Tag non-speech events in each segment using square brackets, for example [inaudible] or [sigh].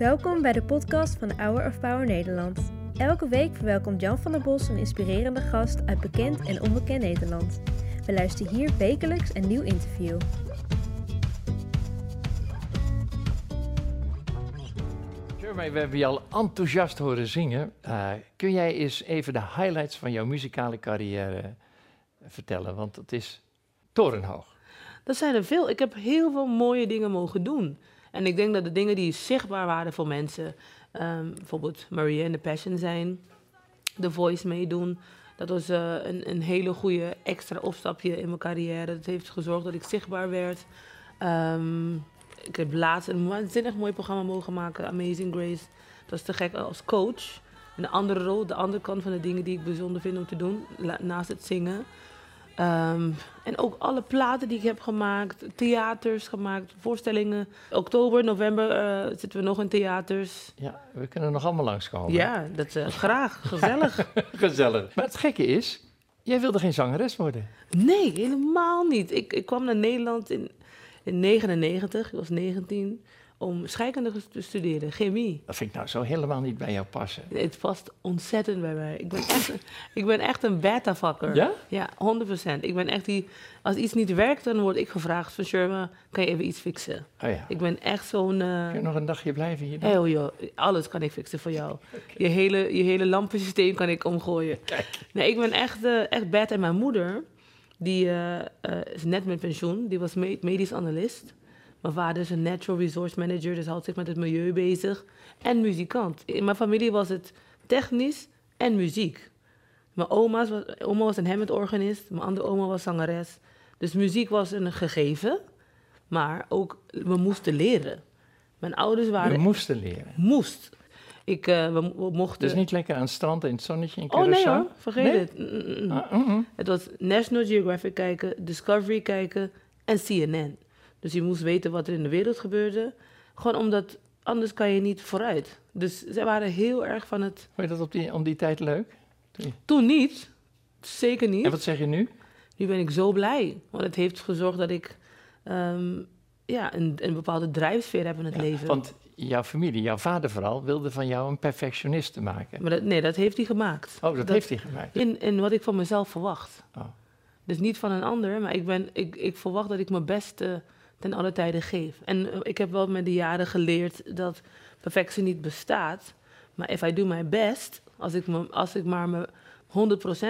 Welkom bij de podcast van Hour of Power Nederland. Elke week verwelkomt Jan van der Bos een inspirerende gast uit bekend en onbekend Nederland. We luisteren hier wekelijks een nieuw interview. Jeremy, we hebben je al enthousiast horen zingen. Uh, kun jij eens even de highlights van jouw muzikale carrière vertellen? Want het is torenhoog. Dat zijn er veel. Ik heb heel veel mooie dingen mogen doen. En ik denk dat de dingen die zichtbaar waren voor mensen, um, bijvoorbeeld Maria and the Passion zijn, The Voice meedoen, dat was uh, een, een, hele goede extra opstapje in mijn carrière. Dat heeft gezorgd dat ik zichtbaar werd. Um, ik heb laatst een waanzinnig mooi programma mogen maken, Amazing Grace. Dat is te gek als coach. Een andere rol, de andere kant van de dingen die ik bijzonder vind om te doen, naast het zingen. Um, en ook alle platen die ik heb gemaakt, theaters gemaakt, voorstellingen. Oktober, november uh, zitten we nog in theaters. Ja, we kunnen nog allemaal langskomen. Ja, dat uh, graag. Gezellig. [laughs] Gezellig. Maar het gekke is, jij wilde geen zangeres worden. Nee, helemaal niet. Ik, ik kwam naar Nederland in, in 99, ik was 19 om scheikunde te studeren, chemie. Dat vind ik nou zo helemaal niet bij jou passen. Het past ontzettend bij mij. Ik ben echt, [laughs] ik ben echt een beta-vakker. Ja? Ja, 100%. Ik ben echt die... Als iets niet werkt, dan word ik gevraagd van... Sherma, kan je even iets fixen? Oh ja. Ik ben echt zo'n... Uh... Kun je nog een dagje blijven hier? Heel joh, alles kan ik fixen voor jou. [laughs] Je, hele, je hele lampensysteem kan ik omgooien. [laughs] Kijk. Nee, ik ben echt, uh, echt bad. En mijn moeder, die uh, is net met pensioen. Die was medisch analist. Mijn vader is een natural resource manager, dus houdt zich met het milieu bezig. En muzikant. In mijn familie was het technisch en muziek. Mijn oma's was, oma was een Hammond-organist, mijn andere oma was zangeres. Dus muziek was een gegeven, maar ook we moesten leren. Mijn ouders waren... We moesten leren? Moest. Ik, uh, we, we, mochten... Dus niet lekker aan het strand in het zonnetje in Curaçao? Oh nee hoor, vergeet nee? het. Mm -mm. Ah, mm het was National Geographic kijken, Discovery kijken en CNN. Dus je moest weten wat er in de wereld gebeurde. Gewoon omdat anders kan je niet vooruit. Dus zij waren heel erg van het. Vond je dat op die, om die tijd leuk? Toen, Toen niet. Zeker niet. En wat zeg je nu? Nu ben ik zo blij. Want het heeft gezorgd dat ik um, ja, een, een, bepaalde drijfsfeer heb in het ja, leven. Want jouw familie, jouw vader vooral, wilde van jou een perfectioniste maken. Maar dat, nee, dat heeft hij gemaakt. Oh, dat, dat heeft hij gemaakt. In, in wat ik van mezelf verwacht. Oh. Dus niet van een ander, maar ik, ben, ik, ik verwacht dat ik mijn beste ten alle tijde geef. En ik heb wel met de jaren geleerd dat perfectie niet bestaat. Maar if I do my best, als ik, me, als ik maar me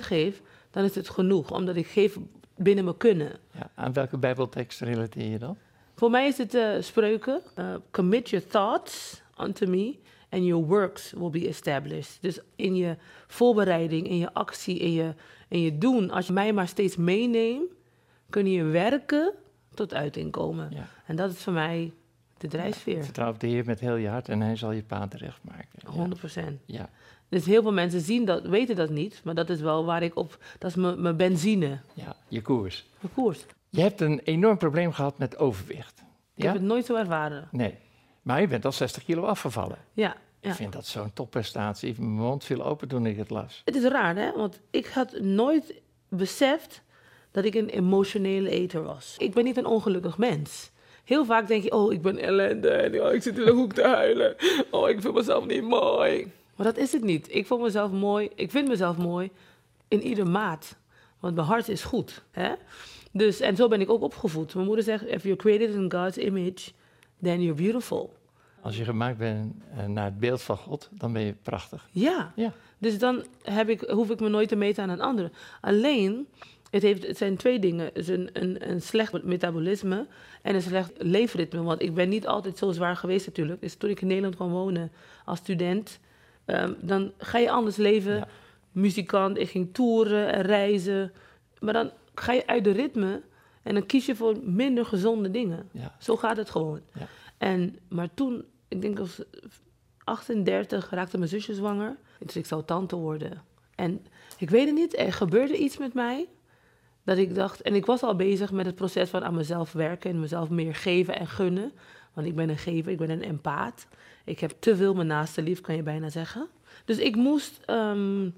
100% geef, dan is het genoeg. Omdat ik geef binnen mijn kunnen. Ja, aan welke bijbeltekst relateer je dan? Voor mij is het uh, spreuken. Uh, commit your thoughts unto me and your works will be established. Dus in je voorbereiding, in je actie, in je, in je doen. Als je mij maar steeds meeneemt, kun je werken tot uiting komen. Ja. En dat is voor mij de drijfveer. Ja, vertrouw op de Heer met heel je hart en hij zal je paad terecht maken. 100 procent. Ja. Dus heel veel mensen zien dat, weten dat niet, maar dat is wel waar ik op, dat is mijn, benzine. Ja, je koers. Mijn koers. Je hebt een enorm probleem gehad met overwicht. Ik heb het nooit zo ervaren. Nee, maar je bent al 60 kilo afgevallen. Ja. Ja. Ik vind dat zo'n topprestatie. Mijn mond viel open toen ik het las. Het is raar, hè? Want ik had nooit beseft dat ik een emotionele eter was. Ik ben niet een ongelukkig mens. Heel vaak denk je, oh, ik ben ellende en oh, ik zit in de hoek te huilen. Oh, ik vind mezelf niet mooi. Maar dat is het niet. Ik vind mezelf mooi. Ik vind mezelf mooi in ieder maat. Want mijn hart is goed. Hè? Dus, en zo ben ik ook opgevoed. Mijn moeder zegt, if you're created in God's image, then you're beautiful. Als je gemaakt bent naar het beeld van God, dan ben je prachtig. Ja. ja. Dus dan heb ik, hoef ik me nooit te meten aan een ander. Alleen, het, heeft, het zijn twee dingen. Het is een, een, een slecht metabolisme en een slecht leefritme. Want ik ben niet altijd zo zwaar geweest natuurlijk. Dus toen ik in Nederland kwam wonen als student, um, dan ga je anders leven. Ja. Muzikant, ik ging toeren en reizen. Maar dan ga je uit de ritme en dan kies je voor minder gezonde dingen. Ja. Zo gaat het gewoon. Ja. En, maar toen, ik denk als 38, raakte mijn zusje zwanger. Dus ik zou tante worden. En ik weet het niet, er gebeurde iets met mij. Dat ik dacht, en ik was al bezig met het proces van aan mezelf werken en mezelf meer geven en gunnen. Want ik ben een gever, ik ben een empaat. Ik heb te veel mijn naaste lief, kan je bijna zeggen. Dus ik moest um,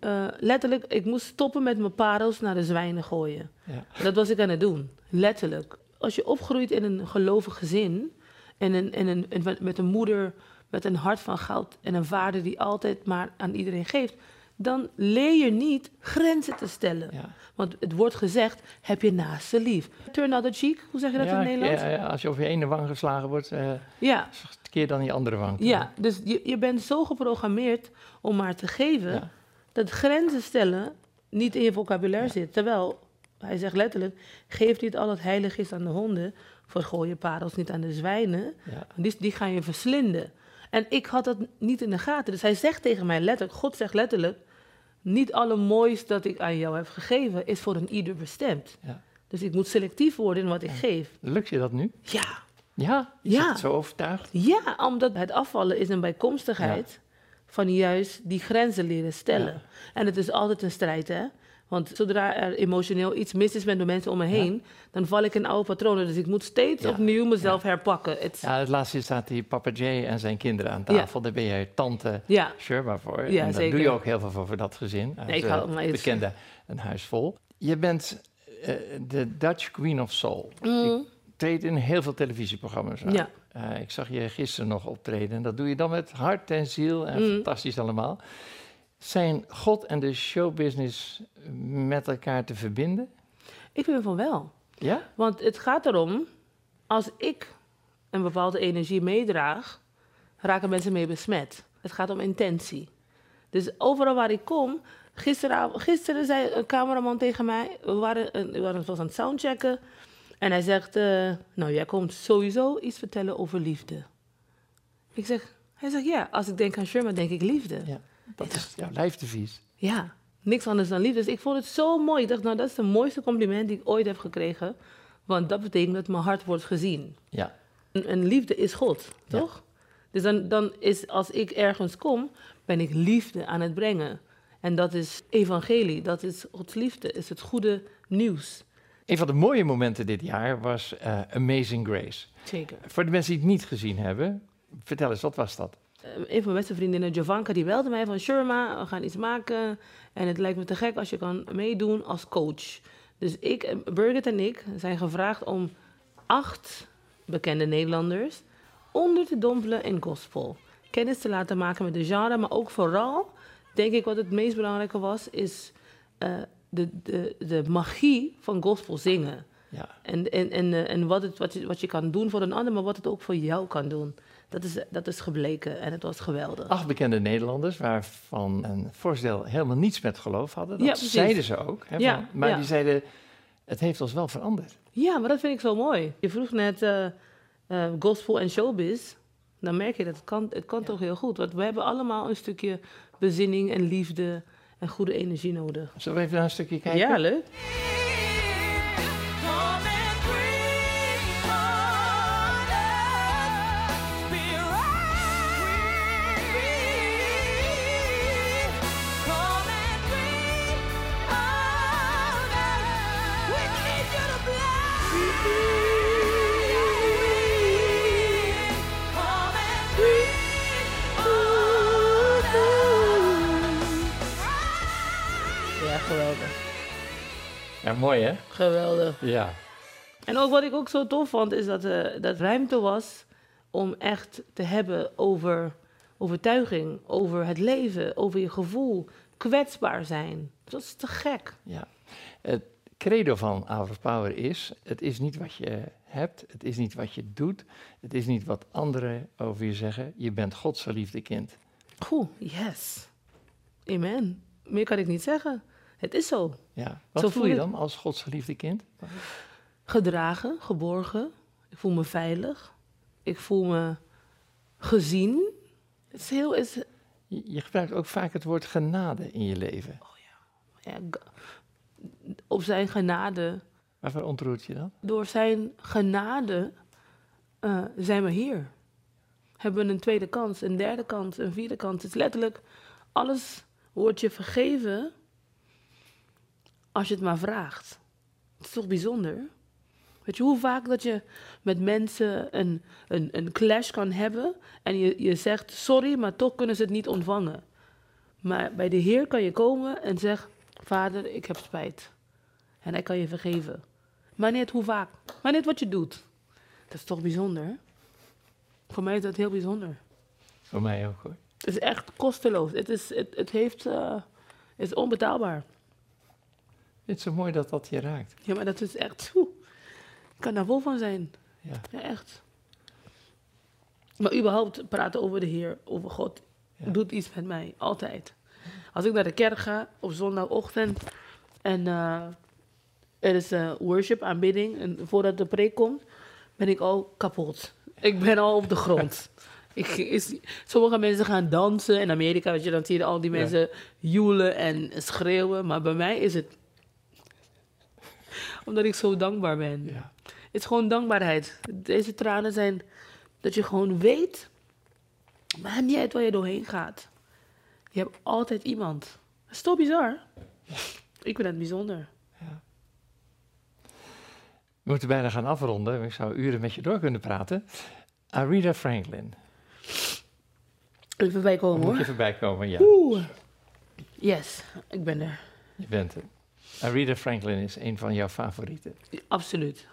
uh, letterlijk, ik moest stoppen met mijn parels naar de zwijnen gooien. Ja. Dat was ik aan het doen, letterlijk. Als je opgroeit in een gelovig gezin en, een, en, een, en met een moeder met een hart van goud en een vader die altijd maar aan iedereen geeft, dan leer je niet grenzen te stellen. Ja. Want het wordt gezegd, heb je naaste lief. Turn other cheek, hoe zeg je dat Ja, in het Nederlands? ja, ja, als je over je ene wang geslagen wordt, eh ja. keer dan je andere wang. Ja, dus je, je bent zo geprogrammeerd om maar te geven, dat grenzen stellen niet in je vocabulaire zit. Terwijl, hij zegt letterlijk, geef niet al het heilig is aan de honden, vergooi je parels niet aan de zwijnen, Ja. die, die gaan je verslinden. En ik had dat niet in de gaten. Dus hij zegt tegen mij letterlijk, God zegt letterlijk, niet alle moois dat ik aan jou heb gegeven is voor een ieder bestemd. Ja. Dus ik moet selectief worden in wat ik geef. Lukt je dat nu? Ja, Ja? Je Ja. zo overtuigd? Ja, omdat het afvallen is een bijkomstigheid van juist die grenzen leren stellen. En het is altijd een strijd, hè? Want zodra er emotioneel iets mis is met de mensen om me heen, dan val ik in oude patronen. Dus ik moet steeds Ja. opnieuw mezelf herpakken. Het, ja. Het laatste staat die papa Jay en zijn kinderen aan tafel. Daar ben je tante Ja. Sherma voor. Ja, en daar zeker. doe je ook heel veel voor, voor dat gezin. Nee, ik hou- maar het- bekende Een Huis Vol. Je bent eh, de Dutch Queen of Soul. Mm. Je treedt in heel veel televisieprogramma's aan. Ja. Eh, ik zag je gisteren nog optreden. En dat doe je dan met hart en ziel. En Mm. fantastisch allemaal. Zijn God en de showbusiness met elkaar te verbinden? Ik vind van wel. Ja? Want het gaat erom, als ik een bepaalde energie meedraag, raken mensen mee besmet. Het gaat om intentie. Dus overal waar ik kom, gisteravond, gisteren zei een cameraman tegen mij, we waren, we waren aan het soundchecken, en hij zegt, eh, nou jij komt sowieso iets vertellen over liefde. Ik zeg, hij zegt ja, als ik denk aan Sherman denk ik liefde. ja. Dat is jouw lijfdevies. Ja, niks anders dan liefde. Dus ik vond het zo mooi. Ik dacht, nou, dat is de mooiste compliment die ik ooit heb gekregen. Want dat betekent dat mijn hart wordt gezien. Ja. En, en liefde is God, Ja. toch? Dus dan, dan is, als ik ergens kom, ben ik liefde aan het brengen. En dat is evangelie, dat is Gods liefde, is het goede nieuws. Een van de mooie momenten dit jaar was eh, Amazing Grace. Zeker. Voor de mensen die het niet gezien hebben, vertel eens, wat was dat? Eh, een van mijn beste vriendinnen, Jovanka, die belde mij van... Sherma, we gaan iets maken en het lijkt me te gek als je kan meedoen als coach. Dus ik, Birgit en ik zijn gevraagd om acht bekende Nederlanders... onder te dompelen in gospel. Kennis te laten maken met de genre, maar ook vooral... denk ik wat het meest belangrijke was, is eh, de, de, de magie van gospel zingen. Ja, En, en, en, eh, en wat, het, wat, je, wat je kan doen voor een ander, maar wat het ook voor jou kan doen. Dat is, dat is gebleken en het was geweldig. acht bekende Nederlanders, waarvan een voorstel helemaal niets met geloof hadden. Dat Ja, zeiden ze ook. Hè, Ja, van- maar ja. die zeiden, het heeft ons wel veranderd. Ja, maar dat vind ik zo mooi. Je vroeg net eh, eh, gospel en showbiz. Dan merk je dat het kan, het kan toch heel goed. Want we hebben allemaal een stukje bezinning en liefde en goede energie nodig. Zullen we even naar een stukje kijken? Ja, leuk. Mooi hè? Geweldig. Ja. En ook wat ik ook zo tof vond, is dat er dat ruimte was om echt te hebben over overtuiging, over het leven, over je gevoel, kwetsbaar zijn. Dat is te gek. ja. Het credo van Hour of Power is, het is niet wat je hebt, het is niet wat je doet, het is niet wat anderen over je zeggen. Je bent Gods geliefde kind. Oeh, yes. Amen. Meer kan ik niet zeggen. Het is zo. Ja. Wat Zo voel je dan als Gods geliefde kind? Gedragen, geborgen. Ik voel me veilig. Ik voel me gezien. Het is heel, is, Je, je gebruikt ook vaak het woord genade in je leven. ja, g- op zijn genade Waarvoor ontroert je dat? door zijn genade eh, zijn we hier. Hebben we een tweede kans, een derde kans, een vierde kans. Het is letterlijk, alles wordt je vergeven als je het maar vraagt. Het is toch bijzonder? Weet je hoe vaak dat je met mensen een, een, een clash kan hebben en je, je zegt sorry, maar toch kunnen ze het niet ontvangen. Maar bij de Heer kan je komen en zeggen, vader, ik heb spijt. En hij kan je vergeven. Maar niet hoe vaak. Maar niet wat je doet. Dat is toch bijzonder? Voor mij is dat heel bijzonder. Voor mij ook hoor. Het is echt kosteloos. Het is, het, het heeft, eh, het is onbetaalbaar. Het is [laughs] zo mooi dat dat je raakt. Ja, maar dat is echt... Oeh, ik kan daar vol van zijn. Ja. Ja, echt. Maar überhaupt praten over de Heer, over God, Ja. doet iets met mij. Altijd. Als ik naar de kerk ga op zondagochtend en eh, er is eh, worship, aanbidding, en voordat de preek komt, ben ik al kapot. Ik ben al op de grond. [laughs] Ik, is, sommige mensen gaan dansen. In Amerika, weet je, dan zie je al die mensen joelen en schreeuwen. Maar bij mij is het... Omdat ik zo dankbaar ben. Ja. Het is gewoon dankbaarheid. Deze tranen zijn dat je gewoon weet, maakt niet uit waar je doorheen gaat. Je hebt altijd iemand. Dat is toch bizar? Ik vind het bijzonder. We moeten bijna gaan afronden. Ik zou uren met je door kunnen praten. Aretha Franklin. Even voorbij komen moet je hoor. voorbij komen, ja. Oeh. Yes, ik ben er. Je bent er. Aretha Franklin is een van jouw favorieten. Absoluut, 100%.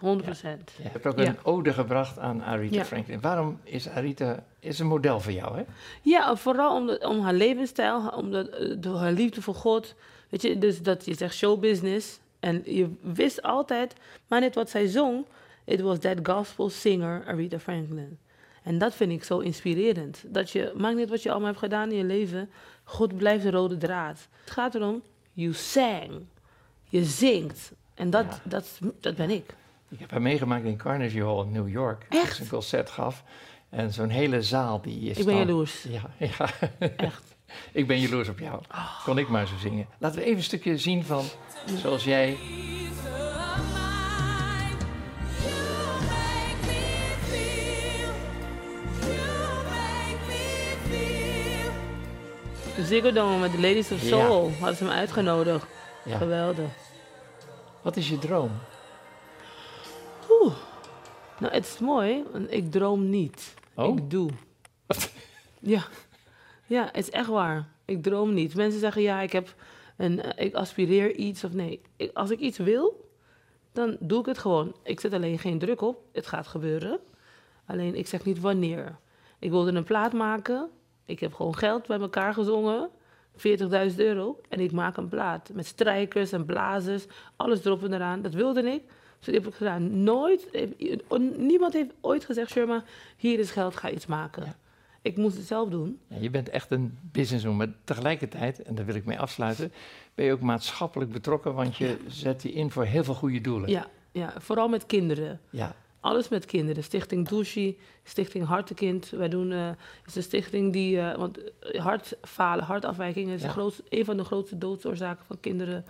Je hebt ook Ja. een ode gebracht aan Aretha Ja. Franklin. Waarom is Aretha is een model voor jou, hè? Ja, vooral om, de, om haar levensstijl, om de, eh, de- haar liefde voor God. Weet je, dus dat je zegt showbusiness. En je wist altijd, maar net wat zij zong, it was that gospel singer Aretha Franklin. En dat vind ik zo inspirerend. Dat je, maakt niet wat je allemaal hebt gedaan in je leven, God blijft de rode draad. Het gaat erom, you sang. Je zingt. En dat, Ja. dat, dat ben ik. Ik heb haar meegemaakt in Carnegie Hall in New York. Echt? Ze een concert gaf. En zo'n hele zaal die is Ik ben dan- jaloers. Ja, ja. Echt. [laughs] ik ben jaloers op jou. Kon ik maar zo zingen. Laten we even een stukje zien van zoals jij... Ziggo Dome met de Ladies of Ja. Soul hadden ze me uitgenodigd. Ja. Geweldig. Wat is je droom? Oeh. Nou, het is mooi, want ik droom niet. Oh? Ik doe. [laughs] Ja. Ja, het is echt waar. Ik droom niet. Mensen zeggen, ja, ik heb een, eh, ik aspireer iets of nee. Ik, als ik iets wil, dan doe ik het gewoon. Ik zet alleen geen druk op. Het gaat gebeuren. Alleen, ik zeg niet wanneer. Ik wilde een plaat maken. Ik heb gewoon geld bij elkaar gezongen. 40.000 euro. En ik maak een plaat. Met strijkers en blazers. Alles erop en eraan. Dat wilde ik. Dus dat heb ik gedaan. Nooit. Niemand heeft ooit gezegd, Sherma, hier is geld, ga iets maken. Ja. Ik moest het zelf doen. Ja, je bent echt een businesswoman. Maar tegelijkertijd, en daar wil ik mee afsluiten... ben je ook maatschappelijk betrokken... want je zet je in voor heel veel goede doelen. Ja, ja, vooral met kinderen. Ja. Alles met kinderen. Stichting Douchi, Stichting Hartekind. Wij doen, eh is een stichting die, eh, want eh, hartfalen, hartafwijkingen is Ja. grootste, een van de grootste doodsoorzaken van kinderen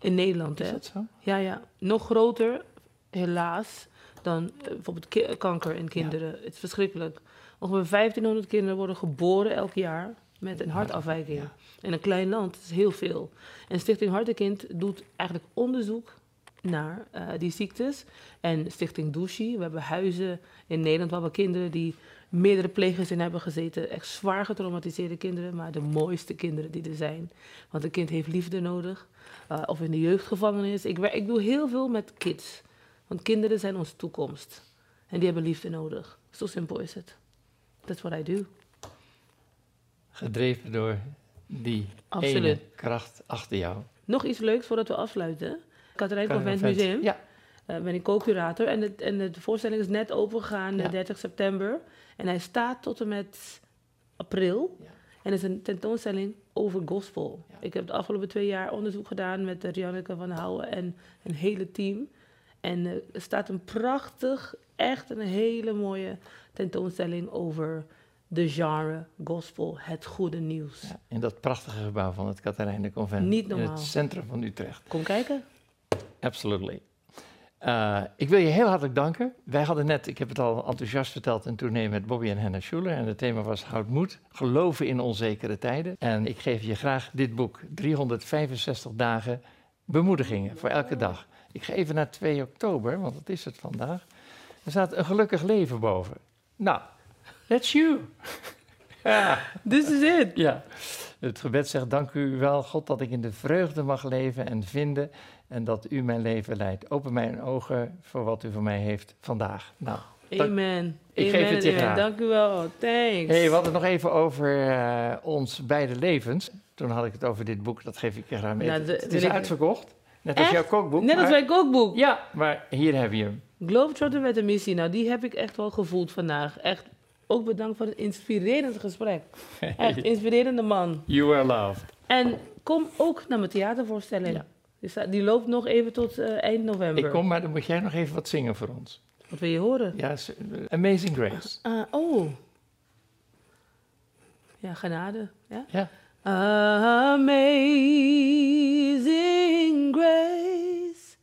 in Nederland. Is Hè? dat zo? Ja, ja. Nog groter, helaas, dan bijvoorbeeld kanker in kinderen. Het is verschrikkelijk. Ongeveer 1500 kinderen worden geboren elk jaar met een hartafwijking. Ja. In een klein land, dat is heel veel. En Stichting Hartekind doet eigenlijk onderzoek naar eh, die ziektes. En Stichting Douchi, we hebben huizen in Nederland waar we kinderen die meerdere plegers in hebben gezeten. Echt zwaar getraumatiseerde kinderen, maar de mooiste kinderen die er zijn. Want een kind heeft liefde nodig. Eh, of in de jeugdgevangenis. Ik, ik doe heel veel met kids. Want kinderen zijn onze toekomst. En die hebben liefde nodig. Zo simpel is het. That's what I do. Gedreven door die Absoluut. ene kracht achter jou. Nog iets leuks voordat we afsluiten. Katerijn Convent Museum. Ja, Eh, ben ik co-curator. En, het- en de voorstelling is net opengegaan, Ja. de 30 september. En hij staat tot en met april. Ja. En het is een tentoonstelling over gospel. Ja. Ik heb de afgelopen twee jaar onderzoek gedaan met uh, Rianneke van Houwen en een hele team. En eh, er staat een prachtig, echt een hele mooie tentoonstelling over de genre gospel, het goede nieuws. ja, in dat prachtige gebouw van het Katharijnen Convent. Niet In normaal. het centrum van Utrecht. Kom kijken. Absolutely. Eh, ik wil je heel hartelijk danken. Wij hadden net, ik heb het al enthousiast verteld, een tournee met Bobby en Hannah Schuler. En het thema was houd moed, geloven in onzekere tijden. En ik geef je graag dit boek, 365 dagen bemoedigingen voor elke dag. Ik ga even naar 2 oktober, want dat is het vandaag. Er staat een gelukkig leven boven. Nou, that's you. [laughs] ja. This is it. Ja, het gebed zegt: Dank u wel, God, dat ik in de vreugde mag leven en vinden. En dat u mijn leven leidt. Open mijn ogen voor wat u voor mij heeft vandaag. Nou, Amen. Ik amen geef het je amen. graag. Dank u wel. Thanks. Hey, we hadden het nog even over eh, ons beide levens. Toen had ik het over dit boek, dat geef ik je graag mee. Nou, het de- het wil is uitverkocht, net als Echt? jouw kookboek. Net als mijn kookboek. Ja, maar hier heb je hem. Globetrotter met een missie. Nou, die heb ik echt wel gevoeld vandaag. Echt, ook bedankt voor het inspirerend gesprek. [laughs] Echt, inspirerende man. You are loved. En kom ook naar mijn theatervoorstelling. Ja. Die, staat- die loopt nog even tot eh, eind november. Ik kom, maar dan moet jij nog even wat zingen voor ons. Wat wil je horen? Ja, Amazing Grace. Ah, oh. Ja, genade. Ja? Ja. Amazing grace,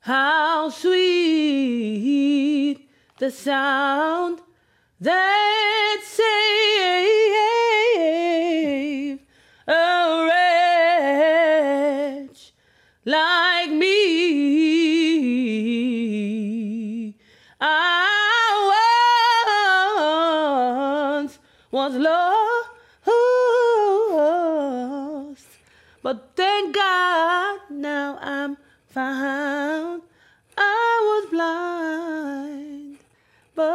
how sweet the sound that